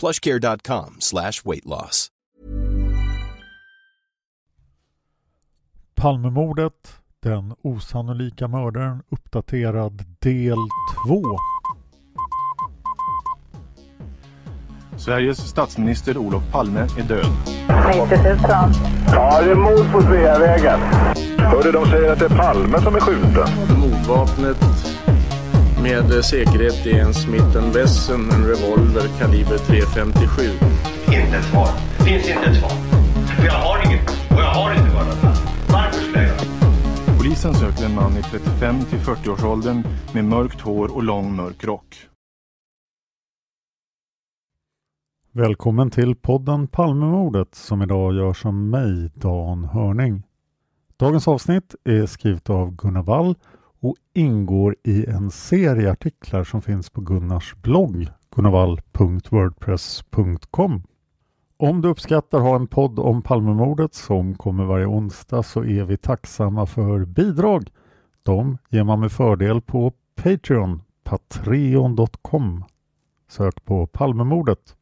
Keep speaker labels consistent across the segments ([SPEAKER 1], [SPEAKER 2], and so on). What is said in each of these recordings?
[SPEAKER 1] plushcare.com slash weight loss.
[SPEAKER 2] Palmemordet, den osannolika mördaren, uppdaterad del 2.
[SPEAKER 3] Sveriges statsminister Olof Palme är död.
[SPEAKER 4] 90 000.
[SPEAKER 5] Ja, det är mord på Sveavägen. Hörde de säger att det är Palme som är skjuten.
[SPEAKER 6] Mordvapnet med säkerhet är en Smith Wesson, en revolver kaliber .357.
[SPEAKER 7] Inte ett svar. Det finns inte ett svar. För jag har inget och jag har inte varit Varför skulle jag göra
[SPEAKER 3] Polisen söker en man i 35 till 40-årsåldern med mörkt hår och lång mörk rock.
[SPEAKER 2] Välkommen till podden Palmemordet som idag görs av mig, Dan Hörning. Dagens avsnitt är skrivet av Gunnar Wall och ingår i en serie artiklar som finns på Gunnars blogg gunnarvall.wordpress.com. Om du uppskattar att ha en podd om Palmemordet som kommer varje onsdag så är vi tacksamma för bidrag. De ger man med fördel på Patreon, patreon.com. Sök på Palmemordet.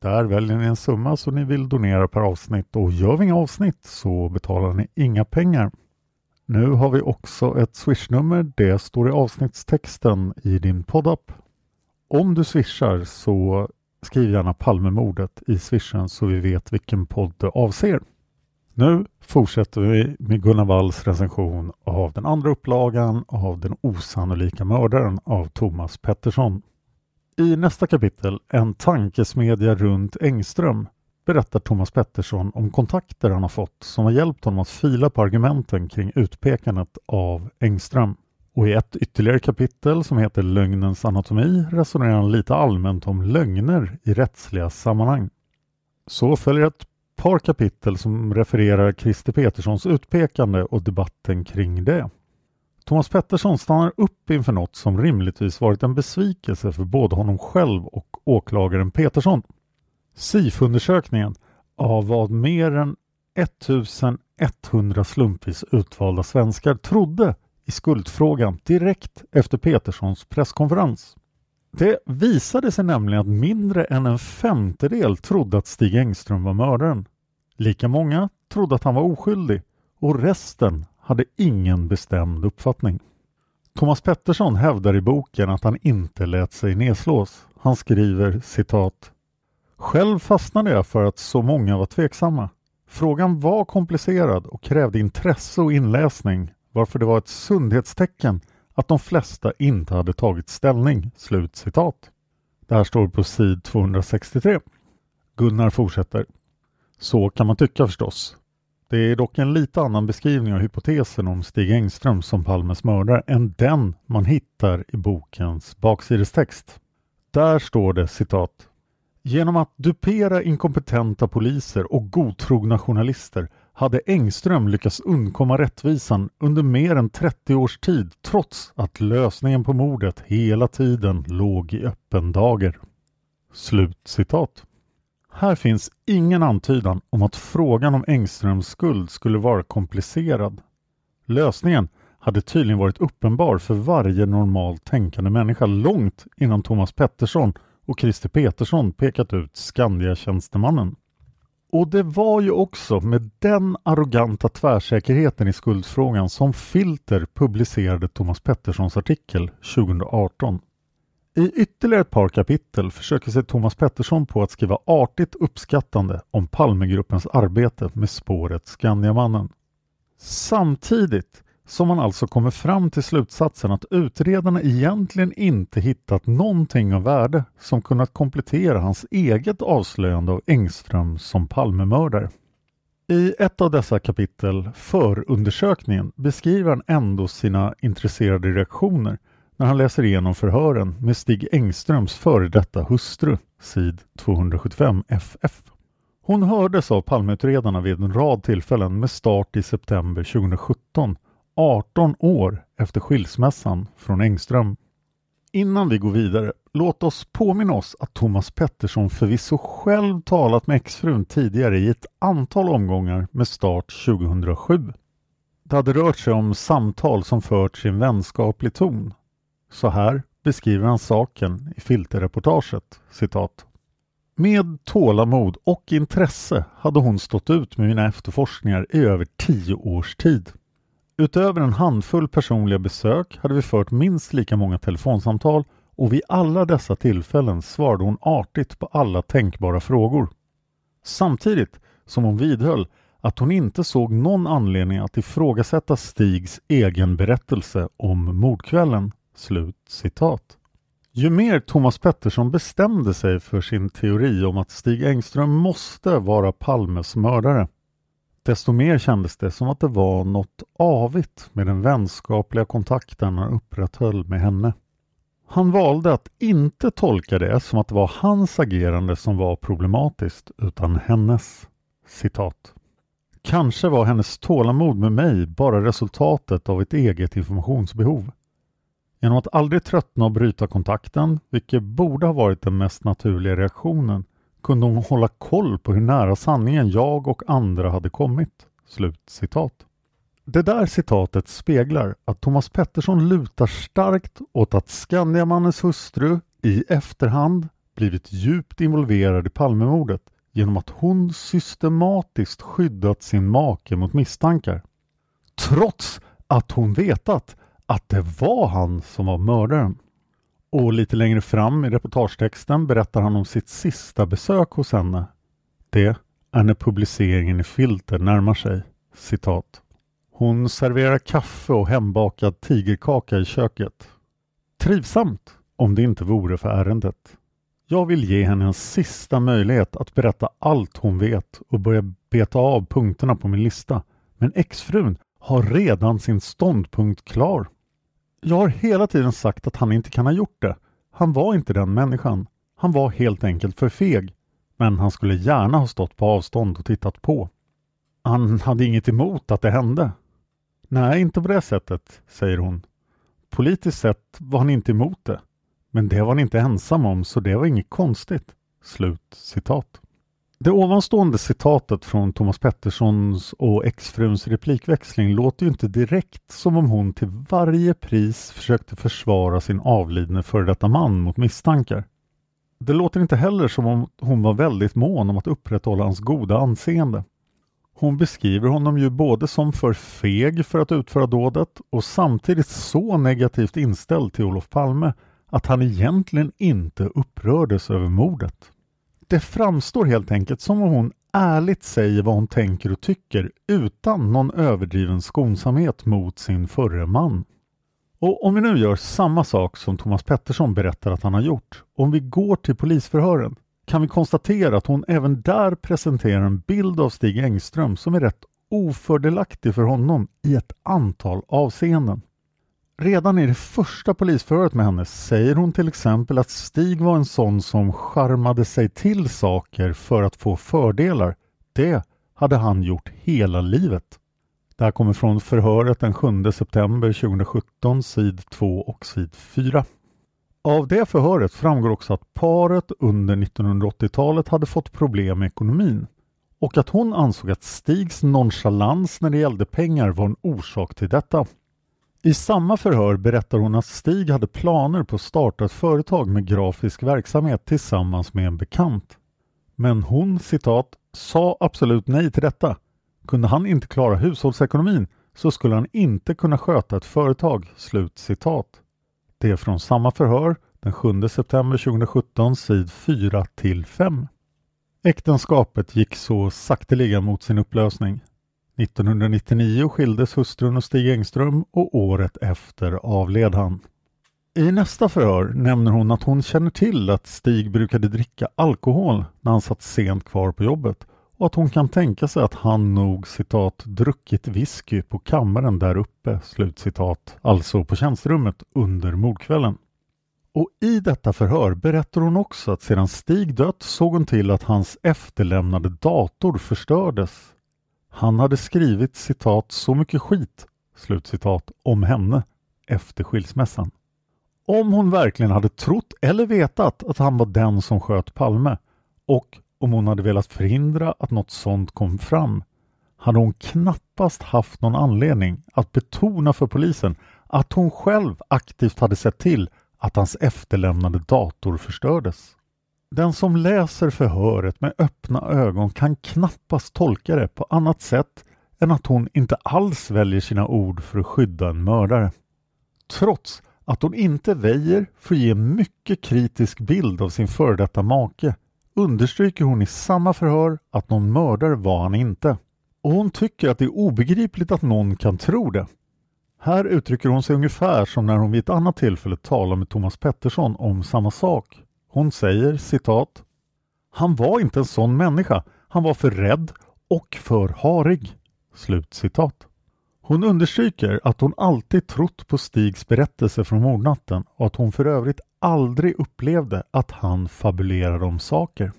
[SPEAKER 2] Där väljer ni en summa som ni vill donera per avsnitt och gör vi inga avsnitt så betalar ni inga pengar. Nu har vi också ett swishnummer. Det står i avsnittstexten i din poddapp. Om du swishar så skriv gärna Palmemordet i swishen så vi vet vilken podd det avser. Nu fortsätter vi med Gunnar Walls recension av den andra upplagan av Den osannolika mördaren av Thomas Pettersson. I nästa kapitel, En tankesmedja runt Engström, berättar Thomas Pettersson om kontakter han har fått som har hjälpt honom att fila på argumenten kring utpekandet av Engström. Och i ett ytterligare kapitel som heter Lögnens anatomi resonerar han lite allmänt om lögner i rättsliga sammanhang. Så följer ett par kapitel som refererar Christer Peterssons utpekande och debatten kring det. Thomas Pettersson stannar upp inför något som rimligtvis varit en besvikelse för både honom själv och åklagaren Petersson. SIFO-undersökningen av vad mer än 1100 slumpvis utvalda svenskar trodde i skuldfrågan direkt efter Peterssons presskonferens. Det visade sig nämligen att mindre än en femtedel trodde att Stig Engström var mördaren. Lika många trodde att han var oskyldig och resten hade ingen bestämd uppfattning. Thomas Pettersson hävdar i boken att han inte lät sig nedslås. Han skriver citat själv fastnade jag för att så många var tveksamma. Frågan var komplicerad och krävde intresse och inläsning varför det var ett sundhetstecken att de flesta inte hade tagit ställning." Slut citat. Det här står på sid 263. Gunnar fortsätter. Så kan man tycka förstås. Det är dock en lite annan beskrivning av hypotesen om Stig Engström som Palmes mördare än den man hittar i bokens baksidestext. Där står det citat Genom att dupera inkompetenta poliser och godtrogna journalister hade Engström lyckats undkomma rättvisan under mer än 30 års tid trots att lösningen på mordet hela tiden låg i öppen dager. Slut citat. Här finns ingen antydan om att frågan om Engströms skuld skulle vara komplicerad. Lösningen hade tydligen varit uppenbar för varje normalt tänkande människa långt innan Thomas Pettersson och Christer Petersson pekat ut Skandia-tjänstemannen. Och det var ju också med den arroganta tvärsäkerheten i skuldfrågan som Filter publicerade Thomas Petterssons artikel 2018. I ytterligare ett par kapitel försöker sig Thomas Pettersson på att skriva artigt uppskattande om Palmegruppens arbete med spåret Skandiamannen. Samtidigt som man alltså kommer fram till slutsatsen att utredarna egentligen inte hittat någonting av värde som kunnat komplettera hans eget avslöjande av Engström som Palmemördare. I ett av dessa kapitel, Förundersökningen, beskriver han ändå sina intresserade reaktioner när han läser igenom förhören med Stig Engströms före detta hustru, sid 275 FF. Hon hördes av Palmeutredarna vid en rad tillfällen med start i september 2017 18 år efter skilsmässan från Engström. Innan vi går vidare, låt oss påminna oss att Thomas Pettersson förvisso själv talat med exfrun tidigare i ett antal omgångar med start 2007. Det hade rört sig om samtal som förts i en vänskaplig ton. Så här beskriver han saken i filterreportaget, citat. Med tålamod och intresse hade hon stått ut med mina efterforskningar i över tio års tid. Utöver en handfull personliga besök hade vi fört minst lika många telefonsamtal och vid alla dessa tillfällen svarade hon artigt på alla tänkbara frågor. Samtidigt som hon vidhöll att hon inte såg någon anledning att ifrågasätta Stigs egen berättelse om mordkvällen. Slut citat. Ju mer Thomas Pettersson bestämde sig för sin teori om att Stig Engström måste vara Palmes mördare desto mer kändes det som att det var något avigt med den vänskapliga kontakten han upprätthöll med henne. Han valde att inte tolka det som att det var hans agerande som var problematiskt utan hennes. Citat. Kanske var hennes tålamod med mig bara resultatet av ett eget informationsbehov. Genom att aldrig tröttna och bryta kontakten, vilket borde ha varit den mest naturliga reaktionen, kunde hon hålla koll på hur nära sanningen jag och andra hade kommit. Slut citat. Det där citatet speglar att Thomas Pettersson lutar starkt åt att Skandiamannens hustru i efterhand blivit djupt involverad i Palmemordet genom att hon systematiskt skyddat sin make mot misstankar. Trots att hon vetat att det var han som var mördaren. Och lite längre fram i reportagetexten berättar han om sitt sista besök hos henne. Det är när publiceringen i Filter närmar sig. Citat. Hon serverar kaffe och hembakad tigerkaka i köket. Trivsamt om det inte vore för ärendet. Jag vill ge henne en sista möjlighet att berätta allt hon vet och börja beta av punkterna på min lista. Men exfrun har redan sin ståndpunkt klar. Jag har hela tiden sagt att han inte kan ha gjort det. Han var inte den människan. Han var helt enkelt för feg. Men han skulle gärna ha stått på avstånd och tittat på. Han hade inget emot att det hände. Nej, inte på det sättet, säger hon. Politiskt sett var han inte emot det. Men det var han inte ensam om, så det var inget konstigt. Slut citat. Det ovanstående citatet från Thomas Petterssons och exfruns replikväxling låter ju inte direkt som om hon till varje pris försökte försvara sin avlidne före detta man mot misstankar. Det låter inte heller som om hon var väldigt mån om att upprätthålla hans goda anseende. Hon beskriver honom ju både som för feg för att utföra dådet och samtidigt så negativt inställd till Olof Palme att han egentligen inte upprördes över mordet. Det framstår helt enkelt som om hon ärligt säger vad hon tänker och tycker utan någon överdriven skonsamhet mot sin förre man. Och om vi nu gör samma sak som Thomas Pettersson berättar att han har gjort, om vi går till polisförhören, kan vi konstatera att hon även där presenterar en bild av Stig Engström som är rätt ofördelaktig för honom i ett antal avseenden. Redan i det första polisförhöret med henne säger hon till exempel att Stig var en sån som charmade sig till saker för att få fördelar. Det hade han gjort hela livet. Det här kommer från förhöret den 7 september 2017, sid 2 och sid 4. Av det förhöret framgår också att paret under 1980-talet hade fått problem med ekonomin och att hon ansåg att Stigs nonchalans när det gällde pengar var en orsak till detta. I samma förhör berättar hon att Stig hade planer på att starta ett företag med grafisk verksamhet tillsammans med en bekant. Men hon, citat, sa absolut nej till detta. Kunde han inte klara hushållsekonomin så skulle han inte kunna sköta ett företag. Slut citat. Det är från samma förhör den 7 september 2017, sid 4 till 5. Äktenskapet gick så sakteliga mot sin upplösning. 1999 skildes hustrun och Stig Engström och året efter avled han. I nästa förhör nämner hon att hon känner till att Stig brukade dricka alkohol när han satt sent kvar på jobbet och att hon kan tänka sig att han nog citat druckit whisky på kammaren där uppe, slutcitat, alltså på tjänsterummet under mordkvällen. Och i detta förhör berättar hon också att sedan Stig dött såg hon till att hans efterlämnade dator förstördes. Han hade skrivit citat så mycket skit, slutcitat, om henne efter skilsmässan. Om hon verkligen hade trott eller vetat att han var den som sköt Palme och om hon hade velat förhindra att något sånt kom fram hade hon knappast haft någon anledning att betona för polisen att hon själv aktivt hade sett till att hans efterlämnade dator förstördes. Den som läser förhöret med öppna ögon kan knappast tolka det på annat sätt än att hon inte alls väljer sina ord för att skydda en mördare. Trots att hon inte väjer för att ge en mycket kritisk bild av sin före detta make understryker hon i samma förhör att någon mördare var han inte. Och hon tycker att det är obegripligt att någon kan tro det. Här uttrycker hon sig ungefär som när hon vid ett annat tillfälle talar med Thomas Pettersson om samma sak. Hon säger citat Han var inte en sån människa. Han var för rädd och för harig. Slut citat. Hon understryker att hon alltid trott på Stigs berättelse från mordnatten och att hon för övrigt aldrig upplevde att han fabulerade om saker.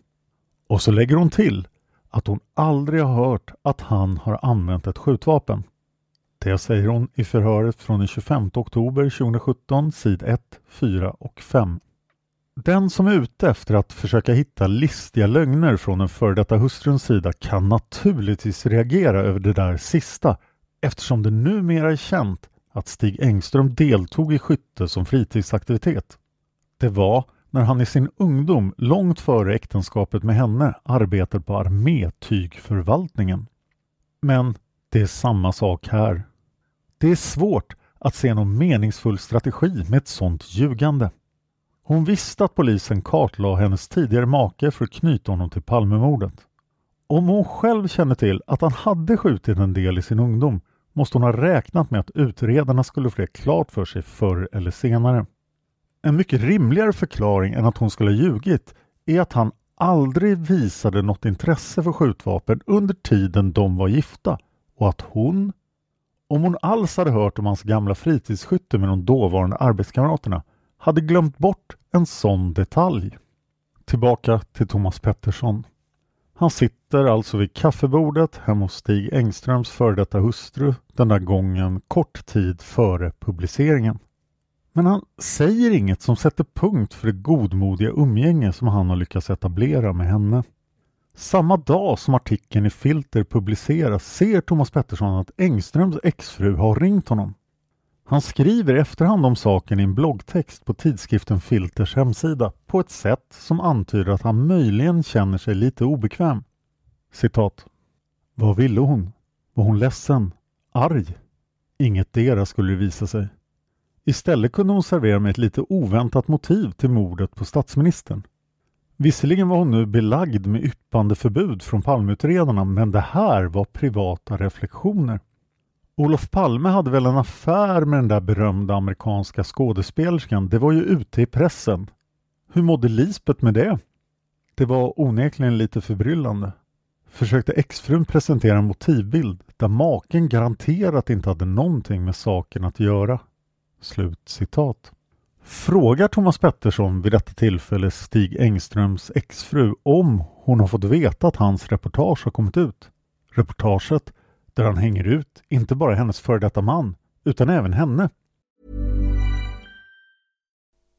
[SPEAKER 2] Och så lägger hon till att hon aldrig har hört att han har använt ett skjutvapen. Det säger hon i förhöret från den 25 oktober 2017, sid 1, 4 och 5. Den som är ute efter att försöka hitta listiga lögner från en före detta hustruns sida kan naturligtvis reagera över det där sista eftersom det numera är känt att Stig Engström deltog i skytte som fritidsaktivitet. Det var när han i sin ungdom, långt före äktenskapet med henne, arbetade på armétygförvaltningen. Men det är samma sak här. Det är svårt att se någon meningsfull strategi med ett sånt ljugande. Hon visste att polisen kartlade hennes tidigare make för att knyta honom till Palmemordet. Om hon själv känner till att han hade skjutit en del i sin ungdom måste hon ha räknat med att utredarna skulle få det klart för sig förr eller senare. En mycket rimligare förklaring än att hon skulle ha ljugit är att han aldrig visade något intresse för skjutvapen under tiden de var gifta och att hon, om hon alls hade hört om hans gamla fritidsskytte med de dåvarande arbetskamraterna, hade glömt bort en sån detalj. Tillbaka till Thomas Pettersson. Han sitter alltså vid kaffebordet hemma hos Stig Engströms före detta hustru den där gången kort tid före publiceringen. Men han säger inget som sätter punkt för det godmodiga umgänge som han har lyckats etablera med henne. Samma dag som artikeln i Filter publiceras ser Thomas Pettersson att Engströms exfru har ringt honom. Han skriver i efterhand om saken i en bloggtext på tidskriften Filters hemsida på ett sätt som antyder att han möjligen känner sig lite obekväm. Citat. Vad ville hon? Var hon ledsen? Arg? Inget dera skulle det visa sig. Istället kunde hon servera mig ett lite oväntat motiv till mordet på statsministern. Visserligen var hon nu belagd med yppande förbud från Palmeutredarna men det här var privata reflektioner. Olof Palme hade väl en affär med den där berömda amerikanska skådespelerskan. Det var ju ute i pressen. Hur mådde Lisbet med det? Det var onekligen lite förbryllande. Försökte exfrun presentera en motivbild där maken garanterat inte hade någonting med saken att göra. Slut citat. Frågar Thomas Pettersson vid detta tillfälle Stig Engströms exfru om hon har fått veta att hans reportage har kommit ut. Reportaget där han hänger ut inte bara hennes före detta man utan även henne.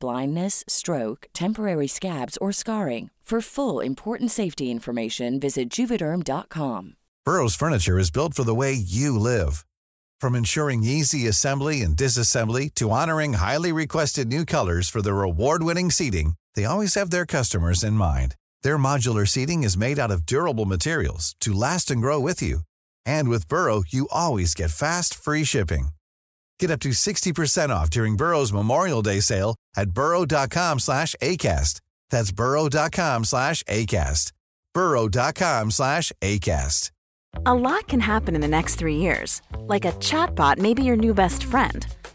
[SPEAKER 4] blindness, stroke, temporary scabs, or scarring. For full important safety information, visit juvederm.com.
[SPEAKER 8] Burrow's furniture is built for the way you live. From ensuring easy assembly and disassembly to honoring highly requested new colors for their award-winning seating, they always have their customers in mind. Their modular seating is made out of durable materials to last and grow with you. And with Burrow, you always get fast, free shipping. Get up to 60% off during Burrow's Memorial Day sale at burrow.com slash ACAST. That's burrow.com slash ACAST. burrow.com slash ACAST.
[SPEAKER 9] A lot can happen in the next three years. Like a chatbot may be your new best friend.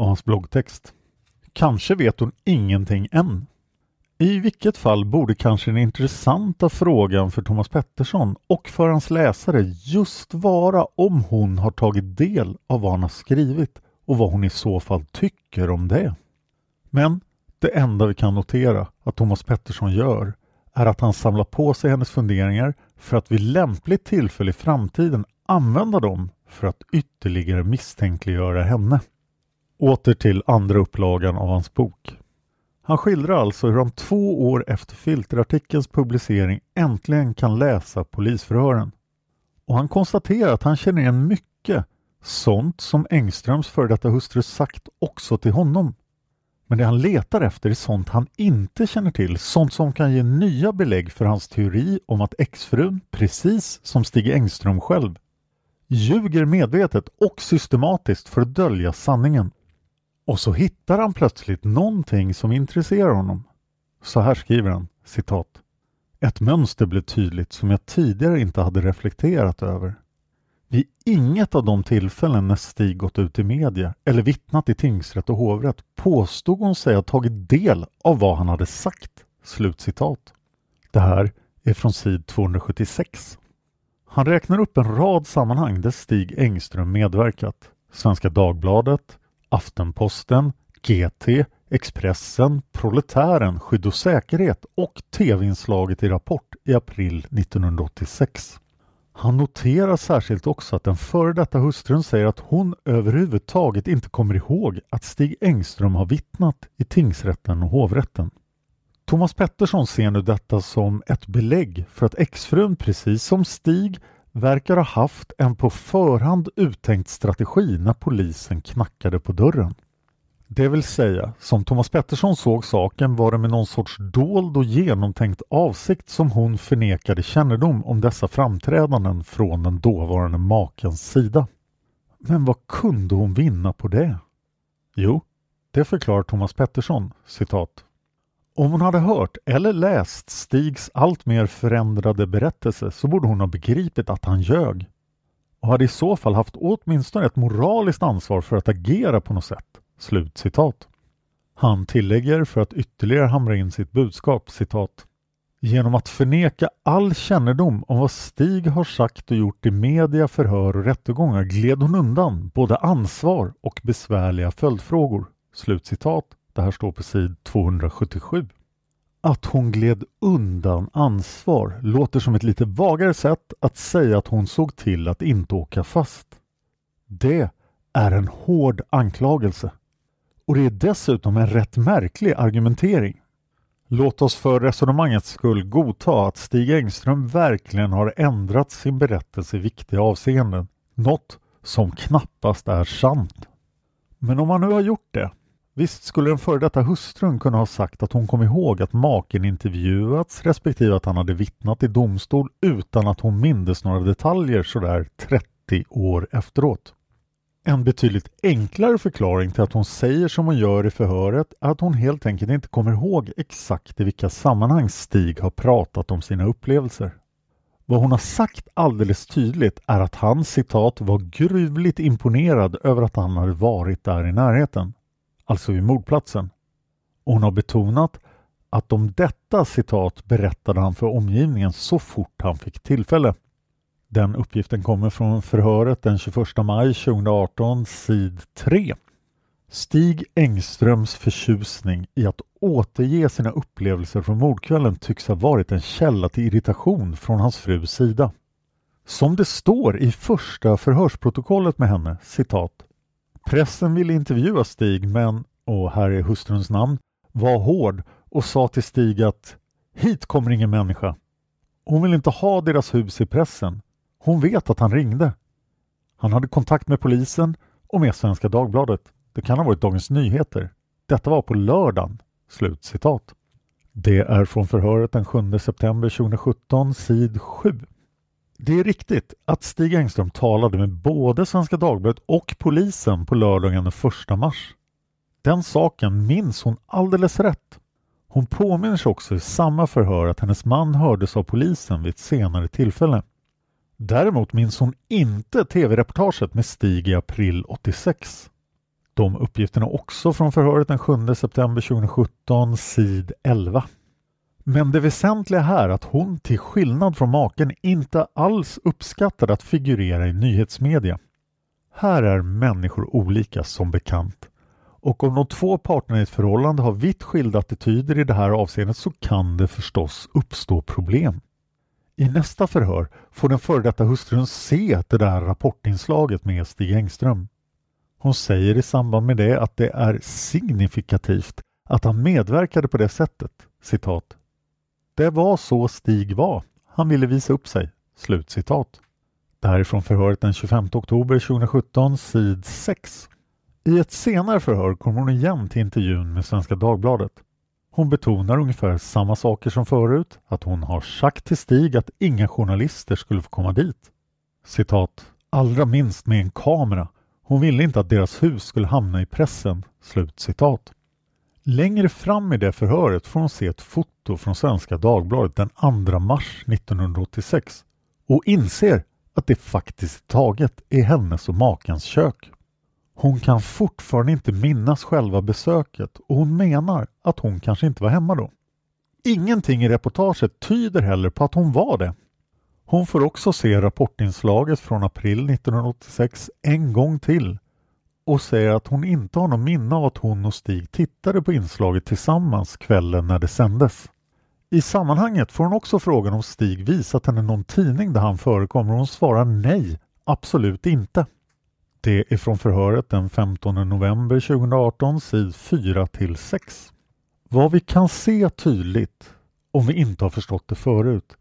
[SPEAKER 2] och hans bloggtext. Kanske vet hon ingenting än. I vilket fall borde kanske den intressanta frågan för Thomas Pettersson och för hans läsare just vara om hon har tagit del av vad han har skrivit och vad hon i så fall tycker om det. Men det enda vi kan notera att Thomas Pettersson gör är att han samlar på sig hennes funderingar för att vid lämpligt tillfälle i framtiden använda dem för att ytterligare misstänkliggöra henne. Åter till andra upplagan av hans bok. Han skildrar alltså hur han två år efter filterartikelns publicering äntligen kan läsa polisförhören. Och han konstaterar att han känner igen mycket sånt som Engströms före detta hustru sagt också till honom. Men det han letar efter är sånt han inte känner till, sånt som kan ge nya belägg för hans teori om att exfrun, precis som Stig Engström själv, ljuger medvetet och systematiskt för att dölja sanningen. Och så hittar han plötsligt någonting som intresserar honom. Så här skriver han, citat. Ett mönster blev tydligt som jag tidigare inte hade reflekterat över. Vid inget av de tillfällen när Stig gått ut i media eller vittnat i tingsrätt och hovrätt påstod hon sig ha tagit del av vad han hade sagt. Slutcitat. Det här är från sid 276. Han räknar upp en rad sammanhang där Stig Engström medverkat. Svenska Dagbladet, Aftenposten, GT, Expressen, Proletären, Skydd och säkerhet och tv-inslaget i Rapport i april 1986. Han noterar särskilt också att den före detta hustrun säger att hon överhuvudtaget inte kommer ihåg att Stig Engström har vittnat i tingsrätten och hovrätten. Thomas Pettersson ser nu detta som ett belägg för att exfrun precis som Stig verkar ha haft en på förhand uttänkt strategi när polisen knackade på dörren. Det vill säga, som Thomas Pettersson såg saken var det med någon sorts dold och genomtänkt avsikt som hon förnekade kännedom om dessa framträdanden från den dåvarande makens sida. Men vad kunde hon vinna på det? Jo, det förklarar Thomas Pettersson, citat. Om hon hade hört eller läst Stigs allt mer förändrade berättelse så borde hon ha begripit att han ljög och hade i så fall haft åtminstone ett moraliskt ansvar för att agera på något sätt. Slut citat. Han tillägger för att ytterligare hamra in sitt budskap citat Genom att förneka all kännedom om vad Stig har sagt och gjort i media, förhör och rättegångar gled hon undan både ansvar och besvärliga följdfrågor. Slutcitat det här står på sid 277. Att hon gled undan ansvar låter som ett lite vagare sätt att säga att hon såg till att inte åka fast. Det är en hård anklagelse. Och det är dessutom en rätt märklig argumentering. Låt oss för resonemangets skull godta att Stig Engström verkligen har ändrat sin berättelse i viktiga avseenden. Något som knappast är sant. Men om han nu har gjort det, visst skulle den före detta hustrun kunna ha sagt att hon kom ihåg att maken intervjuats respektive att han hade vittnat i domstol utan att hon mindes några detaljer sådär 30 år efteråt. En betydligt enklare förklaring till att hon säger som hon gör i förhöret är att hon helt enkelt inte kommer ihåg exakt i vilka sammanhang Stig har pratat om sina upplevelser. Vad hon har sagt alldeles tydligt är att han citat var gruvligt imponerad över att han hade varit där i närheten, alltså vid mordplatsen. Och hon har betonat att om detta citat berättade han för omgivningen så fort han fick tillfälle. Den uppgiften kommer från förhöret den 21 maj 2018, sid 3. Stig Engströms förtjusning i att återge sina upplevelser från mordkvällen tycks ha varit en källa till irritation från hans frus sida. Som det står i första förhörsprotokollet med henne, citat. Pressen ville intervjua Stig men, och här är hustruns namn, var hård och sa till Stig att hit kommer ingen människa. Hon vill inte ha deras hus i pressen. Hon vet att han ringde. Han hade kontakt med polisen och med Svenska Dagbladet. Det kan ha varit Dagens Nyheter. Detta var på lördagen. Slut citat. Det är från förhöret den 7 september 2017, sid 7. Det är riktigt att Stig Engström talade med både Svenska Dagbladet och polisen på lördagen den 1 mars. Den saken minns hon alldeles rätt. Hon påminner sig också i samma förhör att hennes man hördes av polisen vid ett senare tillfälle. Däremot minns hon inte tv-reportaget med Stig i april 86. De uppgifterna också från förhöret den 7 september 2017, sid 11. Men det väsentliga här är att hon till skillnad från maken inte alls uppskattade att figurera i nyhetsmedia. Här är människor olika som bekant. Och om de två parterna i ett förhållande har vitt skilda attityder i det här avseendet så kan det förstås uppstå problem. I nästa förhör får den före detta hustrun se det där rapportinslaget med Stig Engström. Hon säger i samband med det att det är signifikativt att han medverkade på det sättet. Citat. Det var så Stig var. Han ville visa upp sig. Slut citat. från förhöret den 25 oktober 2017, sid 6. I ett senare förhör kommer hon igen till intervjun med Svenska Dagbladet. Hon betonar ungefär samma saker som förut, att hon har sagt till Stig att inga journalister skulle få komma dit. Citat. Allra minst med en kamera. Hon ville inte att deras hus skulle hamna i pressen. Slut citat. Längre fram i det förhöret får hon se ett foto från Svenska Dagbladet den 2 mars 1986 och inser att det faktiskt taget är hennes och makens kök. Hon kan fortfarande inte minnas själva besöket och hon menar att hon kanske inte var hemma då. Ingenting i reportaget tyder heller på att hon var det. Hon får också se rapportinslaget från april 1986 en gång till och säger att hon inte har någon minne av att hon och Stig tittade på inslaget tillsammans kvällen när det sändes. I sammanhanget får hon också frågan om Stig visat henne någon tidning där han förekommer och hon svarar nej, absolut inte. Det är från förhöret den 15 november 2018, sid 4 till 6. Vad vi kan se tydligt, om vi inte har förstått det förut,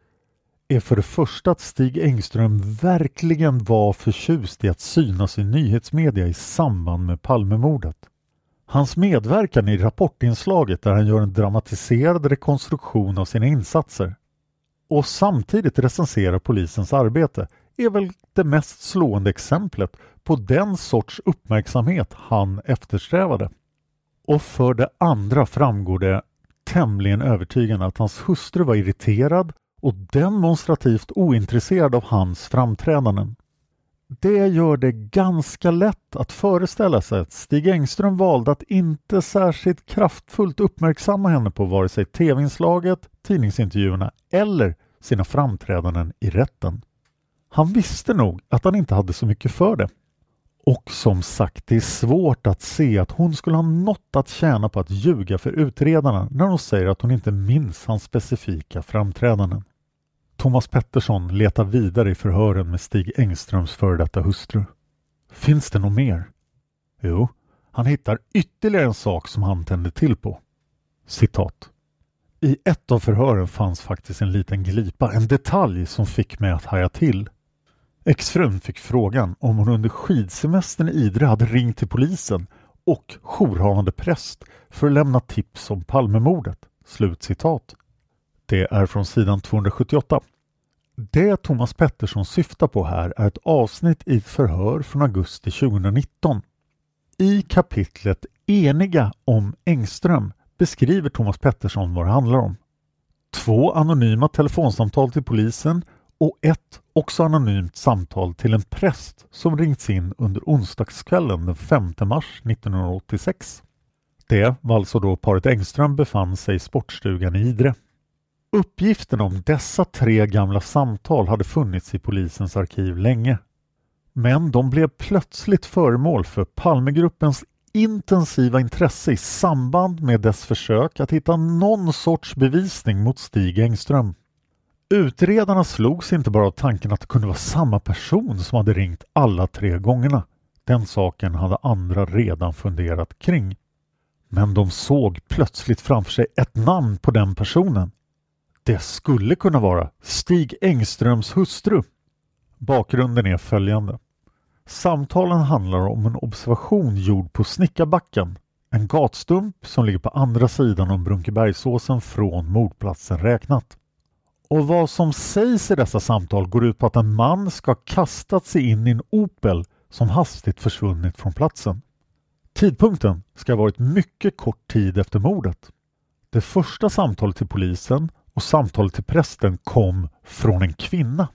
[SPEAKER 2] är för det första att Stig Engström verkligen var förtjust i att synas i nyhetsmedia i samband med Palmemordet. Hans medverkan i rapportinslaget där han gör en dramatiserad rekonstruktion av sina insatser och samtidigt recenserar polisens arbete är väl det mest slående exemplet på den sorts uppmärksamhet han eftersträvade. Och för det andra framgår det tämligen övertygande att hans hustru var irriterad och demonstrativt ointresserad av hans framträdanden. Det gör det ganska lätt att föreställa sig att Stig Engström valde att inte särskilt kraftfullt uppmärksamma henne på vare sig tv-inslaget, tidningsintervjuerna eller sina framträdanden i rätten. Han visste nog att han inte hade så mycket för det. Och som sagt, det är svårt att se att hon skulle ha något att tjäna på att ljuga för utredarna när hon säger att hon inte minns hans specifika framträdanden. Thomas Pettersson letar vidare i förhören med Stig Engströms före detta hustru. Finns det något mer? Jo, han hittar ytterligare en sak som han tände till på. Citat. I ett av förhören fanns faktiskt en liten glipa, en detalj som fick mig att haja till. Exfrun fick frågan om hon under skidsemestern i Idre hade ringt till polisen och jourhavande präst för att lämna tips om Palmemordet. Slutcitat. Det är från sidan 278. Det Thomas Pettersson syftar på här är ett avsnitt i ett förhör från augusti 2019. I kapitlet Eniga om Engström beskriver Thomas Pettersson vad det handlar om. Två anonyma telefonsamtal till polisen och ett också anonymt samtal till en präst som ringts in under onsdagskvällen den 5 mars 1986. Det var alltså då paret Engström befann sig i sportstugan i Idre. Uppgiften om dessa tre gamla samtal hade funnits i polisens arkiv länge. Men de blev plötsligt föremål för Palmegruppens intensiva intresse i samband med dess försök att hitta någon sorts bevisning mot Stig Engström. Utredarna slogs inte bara av tanken att det kunde vara samma person som hade ringt alla tre gångerna. Den saken hade andra redan funderat kring. Men de såg plötsligt framför sig ett namn på den personen. Det skulle kunna vara Stig Engströms hustru. Bakgrunden är följande. Samtalen handlar om en observation gjord på Snickarbacken, en gatstump som ligger på andra sidan om Brunkebergsåsen från mordplatsen räknat. Och vad som sägs i dessa samtal går ut på att en man ska kastat sig in i en Opel som hastigt försvunnit från platsen. Tidpunkten ska ha varit mycket kort tid efter mordet. Det första samtalet till polisen och samtalet till prästen kom från en kvinna.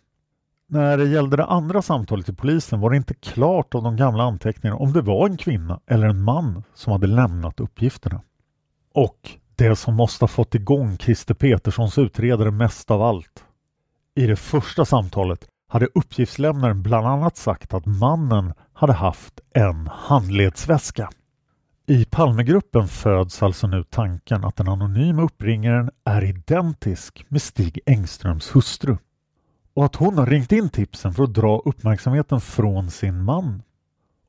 [SPEAKER 2] När det gällde det andra samtalet till polisen var det inte klart av de gamla anteckningarna om det var en kvinna eller en man som hade lämnat uppgifterna. Och det som måste ha fått igång Christer Peterssons utredare mest av allt. I det första samtalet hade uppgiftslämnaren bland annat sagt att mannen hade haft en handledsväska. I Palmegruppen föds alltså nu tanken att den anonyma uppringaren är identisk med Stig Engströms hustru och att hon har ringt in tipsen för att dra uppmärksamheten från sin man.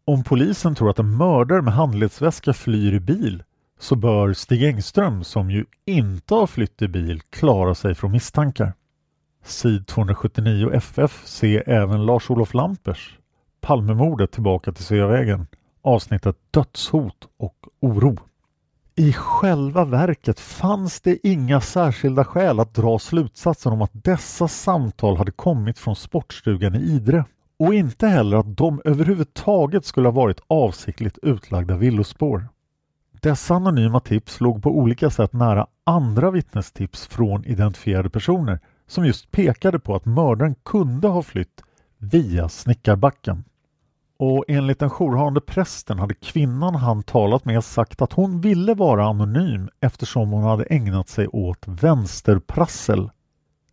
[SPEAKER 2] Om polisen tror att en mördare med handledsväska flyr i bil så bör Stig Engström, som ju inte har flytt i bil, klara sig från misstankar. Sid 279 FF se även Lars-Olof Lampers Palmemordet tillbaka till Sveavägen avsnittet Dödshot och oro. I själva verket fanns det inga särskilda skäl att dra slutsatsen om att dessa samtal hade kommit från sportstugan i Idre och inte heller att de överhuvudtaget skulle ha varit avsiktligt utlagda villospår. Dessa anonyma tips låg på olika sätt nära andra vittnestips från identifierade personer som just pekade på att mördaren kunde ha flytt via Snickarbacken. Och enligt den jourhavande prästen hade kvinnan han talat med sagt att hon ville vara anonym eftersom hon hade ägnat sig åt vänsterprassel.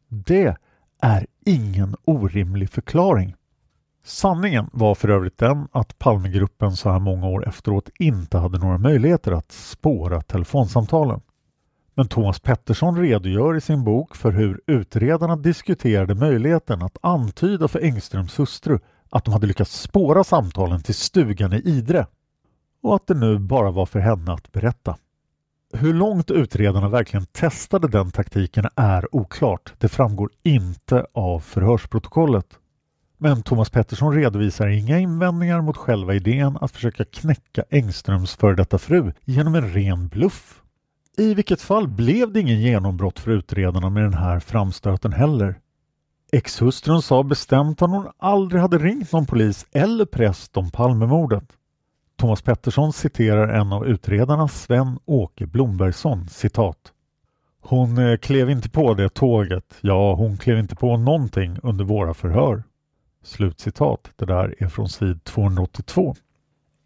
[SPEAKER 2] Det är ingen orimlig förklaring. Sanningen var för övrigt den att Palmegruppen så här många år efteråt inte hade några möjligheter att spåra telefonsamtalen. Men Thomas Pettersson redogör i sin bok för hur utredarna diskuterade möjligheten att antyda för Engströms hustru att de hade lyckats spåra samtalen till stugan i Idre och att det nu bara var för henne att berätta. Hur långt utredarna verkligen testade den taktiken är oklart. Det framgår inte av förhörsprotokollet. Men Thomas Pettersson redovisar inga invändningar mot själva idén att försöka knäcka Engströms före detta fru genom en ren bluff. I vilket fall blev det ingen genombrott för utredarna med den här framstöten heller. Exhustrun sa bestämt att hon aldrig hade ringt någon polis eller präst om Palmemordet. Thomas Pettersson citerar en av utredarna, Sven-Åke Blombergsson, citat. Hon eh, klev inte på det tåget. Ja, hon klev inte på någonting under våra förhör. Slutcitat. Det där är från sid 282.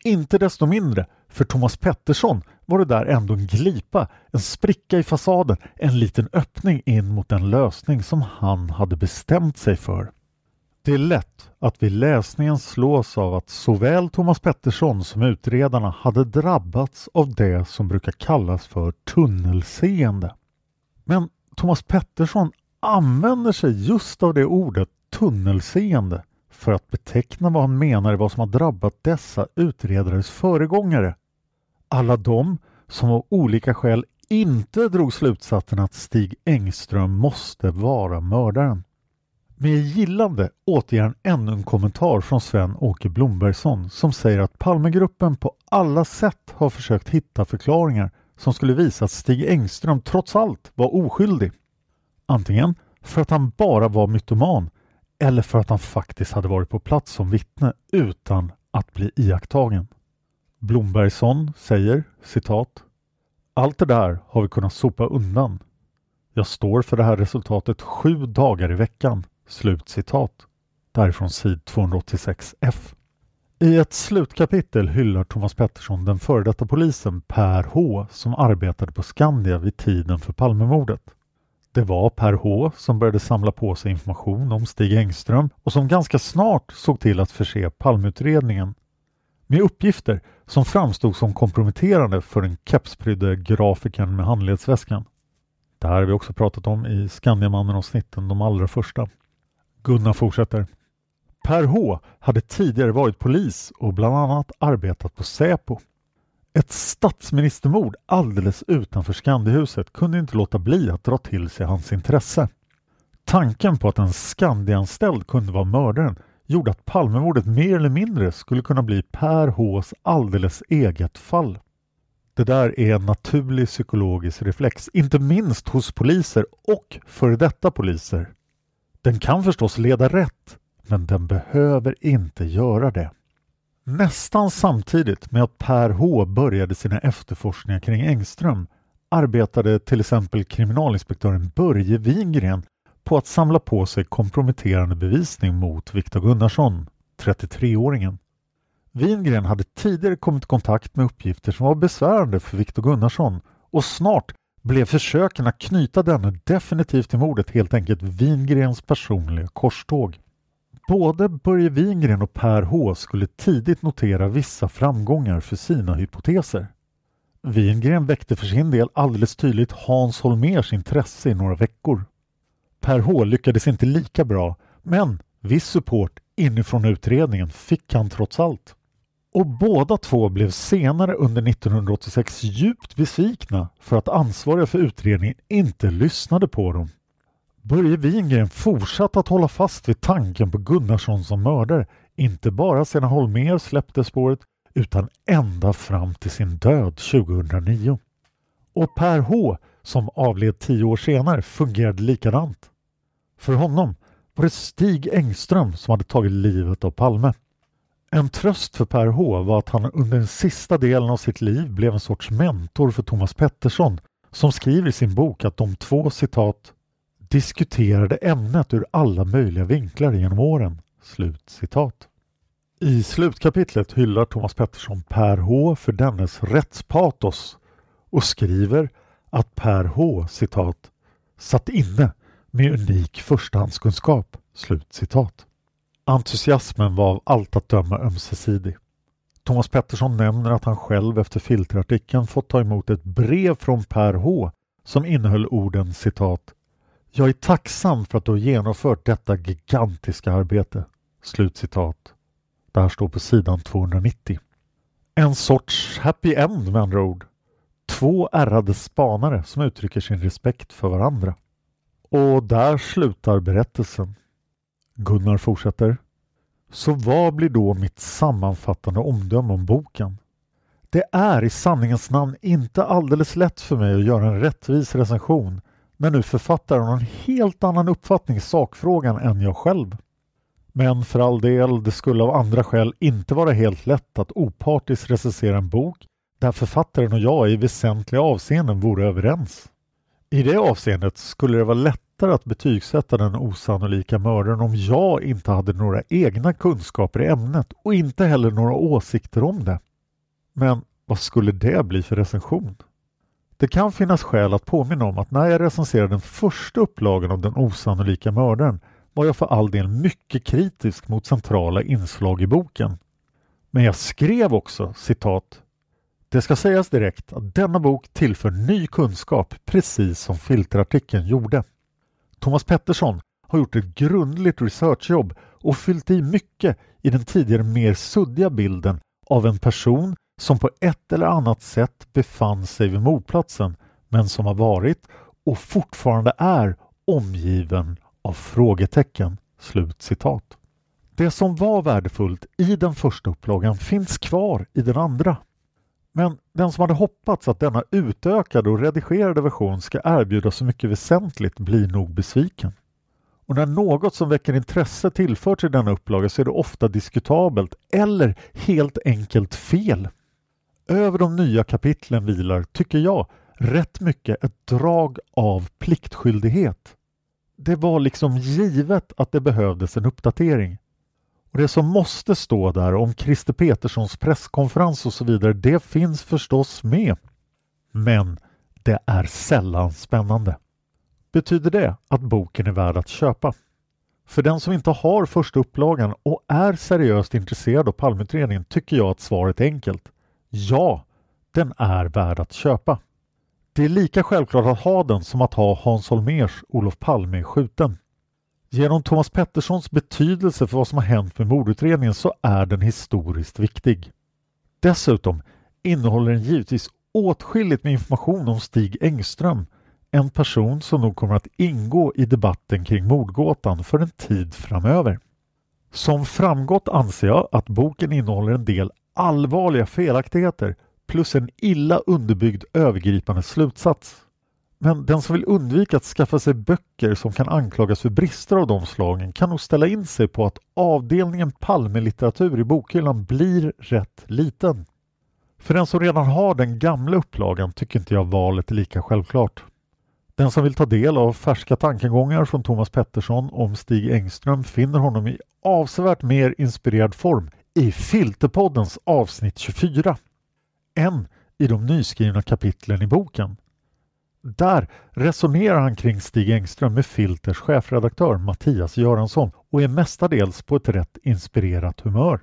[SPEAKER 2] Inte desto mindre, för Thomas Pettersson var det där ändå en glipa, en spricka i fasaden, en liten öppning in mot den lösning som han hade bestämt sig för. Det är lätt att vid läsningen slås av att såväl Thomas Pettersson som utredarna hade drabbats av det som brukar kallas för tunnelseende. Men Thomas Pettersson använder sig just av det ordet tunnelseende för att beteckna vad han menar är vad som har drabbat dessa utredares föregångare. Alla de som av olika skäl inte drog slutsatsen att Stig Engström måste vara mördaren. Med gillande återger han ännu en kommentar från Sven-Åke Blombergsson som säger att Palmegruppen på alla sätt har försökt hitta förklaringar som skulle visa att Stig Engström trots allt var oskyldig. Antingen för att han bara var mytoman eller för att han faktiskt hade varit på plats som vittne utan att bli iakttagen. Blombergsson säger citat Allt det där har vi kunnat sopa undan. Jag står för det här resultatet sju dagar i veckan. Slut citat. Därifrån sid 286F. I ett slutkapitel hyllar Thomas Pettersson den före detta polisen Per H som arbetade på Skandia vid tiden för Palmemordet. Det var Per H som började samla på sig information om Stig Engström och som ganska snart såg till att förse Palmeutredningen med uppgifter som framstod som komprometterande för den kepsprydde grafikern med handledsväskan. Det här har vi också pratat om i Skandiamannen-avsnitten, de allra första. Gunnar fortsätter. Per H hade tidigare varit polis och bland annat arbetat på Säpo. Ett statsministermord alldeles utanför Skandihuset kunde inte låta bli att dra till sig hans intresse. Tanken på att en Skandianställd kunde vara mördaren gjorde att Palmemordet mer eller mindre skulle kunna bli Per Hs alldeles eget fall. Det där är en naturlig psykologisk reflex, inte minst hos poliser och före detta poliser. Den kan förstås leda rätt, men den behöver inte göra det. Nästan samtidigt med att Per H började sina efterforskningar kring Engström arbetade till exempel kriminalinspektören Börje Wingren på att samla på sig komprometterande bevisning mot Viktor Gunnarsson, 33-åringen. Wingren hade tidigare kommit i kontakt med uppgifter som var besvärande för Viktor Gunnarsson och snart blev försöken att knyta denne definitivt till mordet helt enkelt Wingrens personliga korståg. Både Börje Wingren och Per H skulle tidigt notera vissa framgångar för sina hypoteser. Wingren väckte för sin del alldeles tydligt Hans Holmers intresse i några veckor. Per H lyckades inte lika bra, men viss support inifrån utredningen fick han trots allt. Och båda två blev senare under 1986 djupt besvikna för att ansvariga för utredningen inte lyssnade på dem. Börje Wingren fortsatte att hålla fast vid tanken på Gunnarsson som mördare, inte bara sedan Holmér släppte spåret utan ända fram till sin död 2009. Och Per H, som avled tio år senare, fungerade likadant. För honom var det Stig Engström som hade tagit livet av Palme. En tröst för Per H var att han under den sista delen av sitt liv blev en sorts mentor för Thomas Pettersson som skriver i sin bok att de två citat diskuterade ämnet ur alla möjliga vinklar genom åren. Slut citat. I slutkapitlet hyllar Thomas Pettersson Per H för dennes rättspatos och skriver att Per H citat satt inne med unik förstahandskunskap. Slut citat. Entusiasmen var av allt att döma ömsesidig. Thomas Pettersson nämner att han själv efter filterartikeln fått ta emot ett brev från Per H som innehöll orden citat jag är tacksam för att du har genomfört detta gigantiska arbete. Slutcitat. Det här står på sidan 290. En sorts happy end med andra ord. Två ärrade spanare som uttrycker sin respekt för varandra. Och där slutar berättelsen. Gunnar fortsätter. Så vad blir då mitt sammanfattande omdöme om boken? Det är i sanningens namn inte alldeles lätt för mig att göra en rättvis recension när nu författaren har en helt annan uppfattning i sakfrågan än jag själv. Men för all del, det skulle av andra skäl inte vara helt lätt att opartiskt recensera en bok där författaren och jag i väsentliga avseenden vore överens. I det avseendet skulle det vara lättare att betygsätta den osannolika mördaren om jag inte hade några egna kunskaper i ämnet och inte heller några åsikter om det. Men vad skulle det bli för recension? Det kan finnas skäl att påminna om att när jag recenserade den första upplagan av Den osannolika mördaren var jag för all del mycket kritisk mot centrala inslag i boken. Men jag skrev också citat det ska sägas direkt att denna bok tillför ny kunskap precis som filterartikeln gjorde. Thomas Pettersson har gjort ett grundligt researchjobb och fyllt i mycket i den tidigare mer suddiga bilden av en person som på ett eller annat sätt befann sig vid mordplatsen men som har varit och fortfarande är omgiven av frågetecken.” Slut citat. Det som var värdefullt i den första upplagan finns kvar i den andra. Men den som hade hoppats att denna utökade och redigerade version ska erbjuda så mycket väsentligt blir nog besviken. Och när något som väcker intresse tillförts i denna upplaga så är det ofta diskutabelt eller helt enkelt fel. Över de nya kapitlen vilar, tycker jag, rätt mycket ett drag av pliktskyldighet. Det var liksom givet att det behövdes en uppdatering. Och Det som måste stå där om Christer Peterssons presskonferens och så vidare, det finns förstås med. Men det är sällan spännande. Betyder det att boken är värd att köpa? För den som inte har första upplagan och är seriöst intresserad av Palmeutredningen tycker jag att svaret är enkelt. Ja, den är värd att köpa. Det är lika självklart att ha den som att ha Hans Holmérs Olof Palme skjuten. Genom Thomas Petterssons betydelse för vad som har hänt med mordutredningen så är den historiskt viktig. Dessutom innehåller den givetvis åtskilligt med information om Stig Engström, en person som nog kommer att ingå i debatten kring mordgåtan för en tid framöver. Som framgått anser jag att boken innehåller en del allvarliga felaktigheter plus en illa underbyggd övergripande slutsats. Men den som vill undvika att skaffa sig böcker som kan anklagas för brister av de slagen kan nog ställa in sig på att avdelningen Palmelitteratur i bokhyllan blir rätt liten. För den som redan har den gamla upplagan tycker inte jag valet är lika självklart. Den som vill ta del av färska tankegångar från Thomas Pettersson om Stig Engström finner honom i avsevärt mer inspirerad form i Filterpoddens avsnitt 24 än i de nyskrivna kapitlen i boken. Där resonerar han kring Stig Engström med Filters chefredaktör Mattias Göransson och är mestadels på ett rätt inspirerat humör.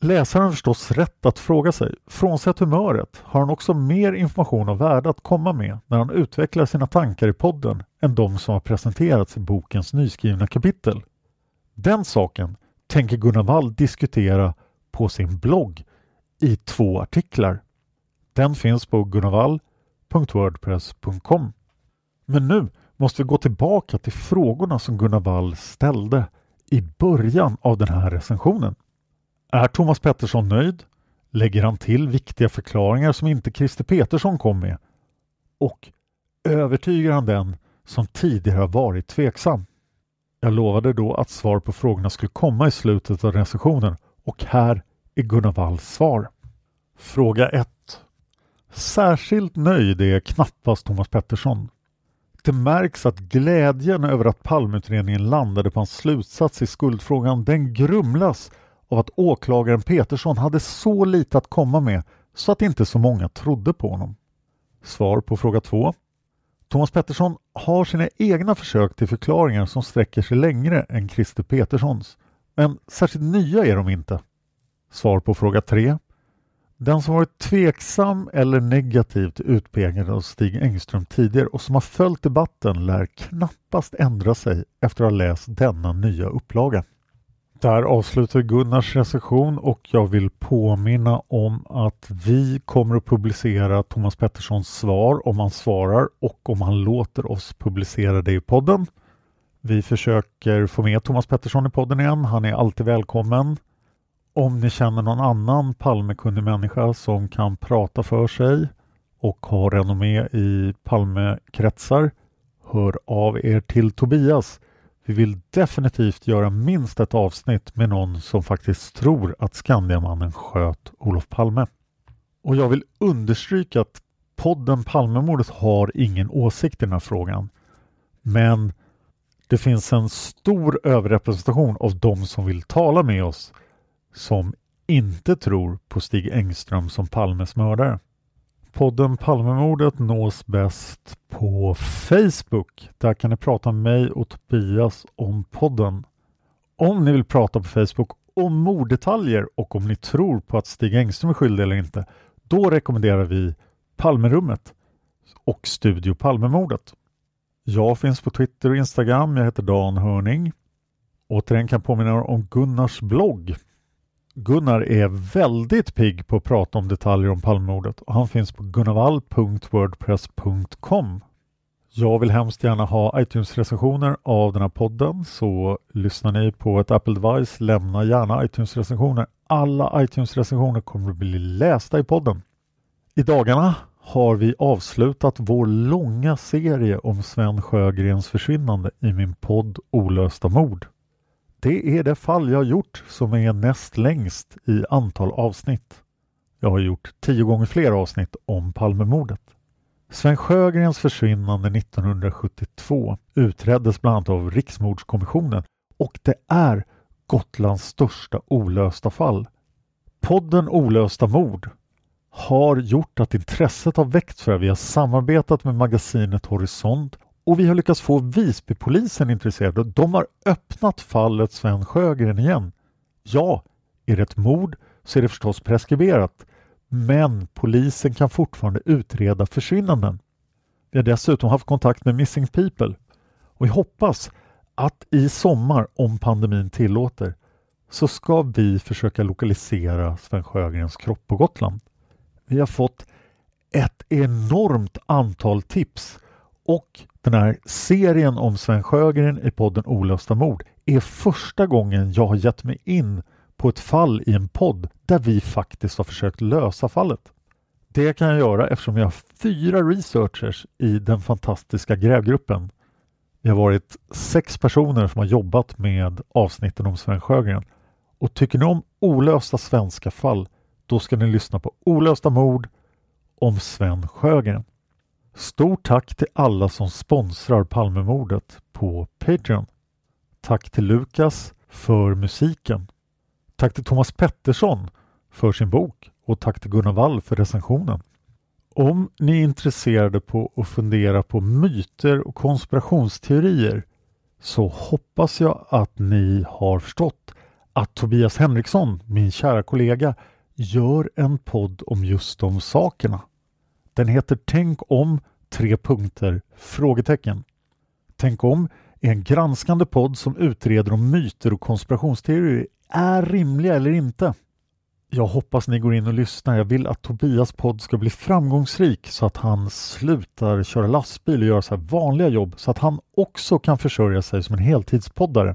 [SPEAKER 2] Läsaren har förstås rätt att fråga sig, frånsett humöret, har han också mer information av värde att komma med när han utvecklar sina tankar i podden än de som har presenterats i bokens nyskrivna kapitel? Den saken tänker Gunnar Wall diskutera på sin blogg i två artiklar. Den finns på www.wordpress.com. Men nu måste vi gå tillbaka till frågorna som Gunnar Wall ställde i början av den här recensionen. Är Thomas Pettersson nöjd? Lägger han till viktiga förklaringar som inte Christer Petersson kom med? Och övertygar han den som tidigare har varit tveksam? Jag lovade då att svar på frågorna skulle komma i slutet av recensionen och här är Gunnar Walls svar. Fråga 1. Särskilt nöjd är knappast Thomas Pettersson. Det märks att glädjen över att Palmeutredningen landade på en slutsats i skuldfrågan den grumlas av att åklagaren Petersson hade så lite att komma med så att inte så många trodde på honom. Svar på fråga 2. Thomas Pettersson har sina egna försök till förklaringar som sträcker sig längre än Christer Peterssons. Men särskilt nya är de inte. Svar på fråga 3. Den som varit tveksam eller negativ till utpekandet av Stig Engström tidigare och som har följt debatten lär knappast ändra sig efter att ha läst denna nya upplaga. Där avslutar Gunnars recension och jag vill påminna om att vi kommer att publicera Thomas Petterssons svar om han svarar och om han låter oss publicera det i podden. Vi försöker få med Thomas Pettersson i podden igen. Han är alltid välkommen. Om ni känner någon annan Palmekunnig människa som kan prata för sig och har renommé i Palmekretsar, hör av er till Tobias. Vi vill definitivt göra minst ett avsnitt med någon som faktiskt tror att Skandiamannen sköt Olof Palme. Och jag vill understryka att podden Palmemordet har ingen åsikt i den här frågan. Men det finns en stor överrepresentation av de som vill tala med oss som inte tror på Stig Engström som Palmes mördare. Podden Palmemordet nås bäst på Facebook. Där kan ni prata med mig och Tobias om podden. Om ni vill prata på Facebook om morddetaljer och om ni tror på att Stig Engström är skyldig eller inte, då rekommenderar vi Palmerummet och Studio Palmemordet. Jag finns på Twitter och Instagram. Jag heter Dan Hörning. Återigen kan jag påminna om Gunnars blogg. Gunnar är väldigt pigg på att prata om detaljer om Palmemordet och han finns på gunnavall.wordpress.com. Jag vill hemskt gärna ha iTunes-recensioner av den här podden så lyssnar ni på ett Apple device, lämna gärna iTunes-recensioner. Alla iTunes-recensioner kommer att bli lästa i podden. I dagarna har vi avslutat vår långa serie om Sven Sjögrens försvinnande i min podd Olösta mord. Det är det fall jag gjort som är näst längst i antal avsnitt. Jag har gjort tio gånger fler avsnitt om Palmemordet. Sven Sjögrens försvinnande 1972 utreddes bland annat av Riksmordskommissionen och det är Gotlands största olösta fall. Podden Olösta mord har gjort att intresset har väckts för det. Vi har samarbetat med magasinet Horisont och vi har lyckats få Visbypolisen intresserade. De har öppnat fallet Sven Sjögren igen. Ja, är det ett mord så är det förstås preskriberat. Men polisen kan fortfarande utreda försvinnanden. Vi har dessutom haft kontakt med Missing People och vi hoppas att i sommar, om pandemin tillåter, så ska vi försöka lokalisera Sven Sjögrens kropp på Gotland. Vi har fått ett enormt antal tips och den här serien om Sven Sjögren i podden Olösta mord är första gången jag har gett mig in på ett fall i en podd där vi faktiskt har försökt lösa fallet. Det kan jag göra eftersom jag har fyra researchers i den fantastiska grävgruppen. Vi har varit sex personer som har jobbat med avsnitten om Sven Sjögren. Och tycker ni om olösta svenska fall då ska ni lyssna på Olösta mord om Sven Sjögren. Stort tack till alla som sponsrar Palmemordet på Patreon. Tack till Lukas för musiken. Tack till Thomas Pettersson för sin bok och tack till Gunnar Wall för recensionen. Om ni är intresserade på att fundera på myter och konspirationsteorier så hoppas jag att ni har förstått att Tobias Henriksson, min kära kollega, gör en podd om just de sakerna. Den heter Tänk om tre punkter frågetecken. Tänk om är en granskande podd som utreder om myter och konspirationsteorier är rimliga eller inte. Jag hoppas ni går in och lyssnar. Jag vill att Tobias podd ska bli framgångsrik så att han slutar köra lastbil och göra så vanliga jobb så att han också kan försörja sig som en heltidspoddare.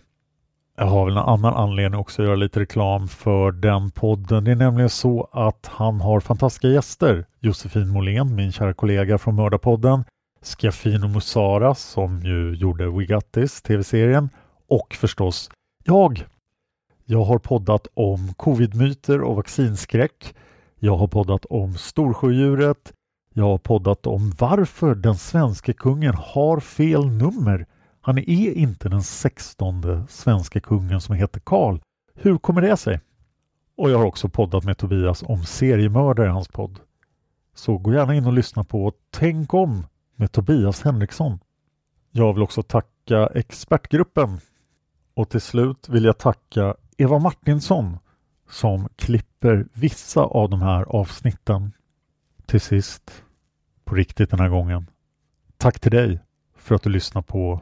[SPEAKER 2] Jag har väl en annan anledning också att göra lite reklam för den podden. Det är nämligen så att han har fantastiska gäster. Josefin Måhlén, min kära kollega från Mördarpodden. Skafino Musara som ju gjorde We Got This, tv-serien. Och förstås jag. Jag har poddat om covidmyter och vaccinskräck. Jag har poddat om Storsjödjuret. Jag har poddat om varför den svenska kungen har fel nummer han är inte den sextonde svenska kungen som heter Karl. Hur kommer det sig? Och jag har också poddat med Tobias om seriemördare i hans podd. Så gå gärna in och lyssna på Tänk om med Tobias Henriksson. Jag vill också tacka expertgruppen. Och till slut vill jag tacka Eva Martinsson som klipper vissa av de här avsnitten. Till sist, på riktigt den här gången, tack till dig för att du lyssnar på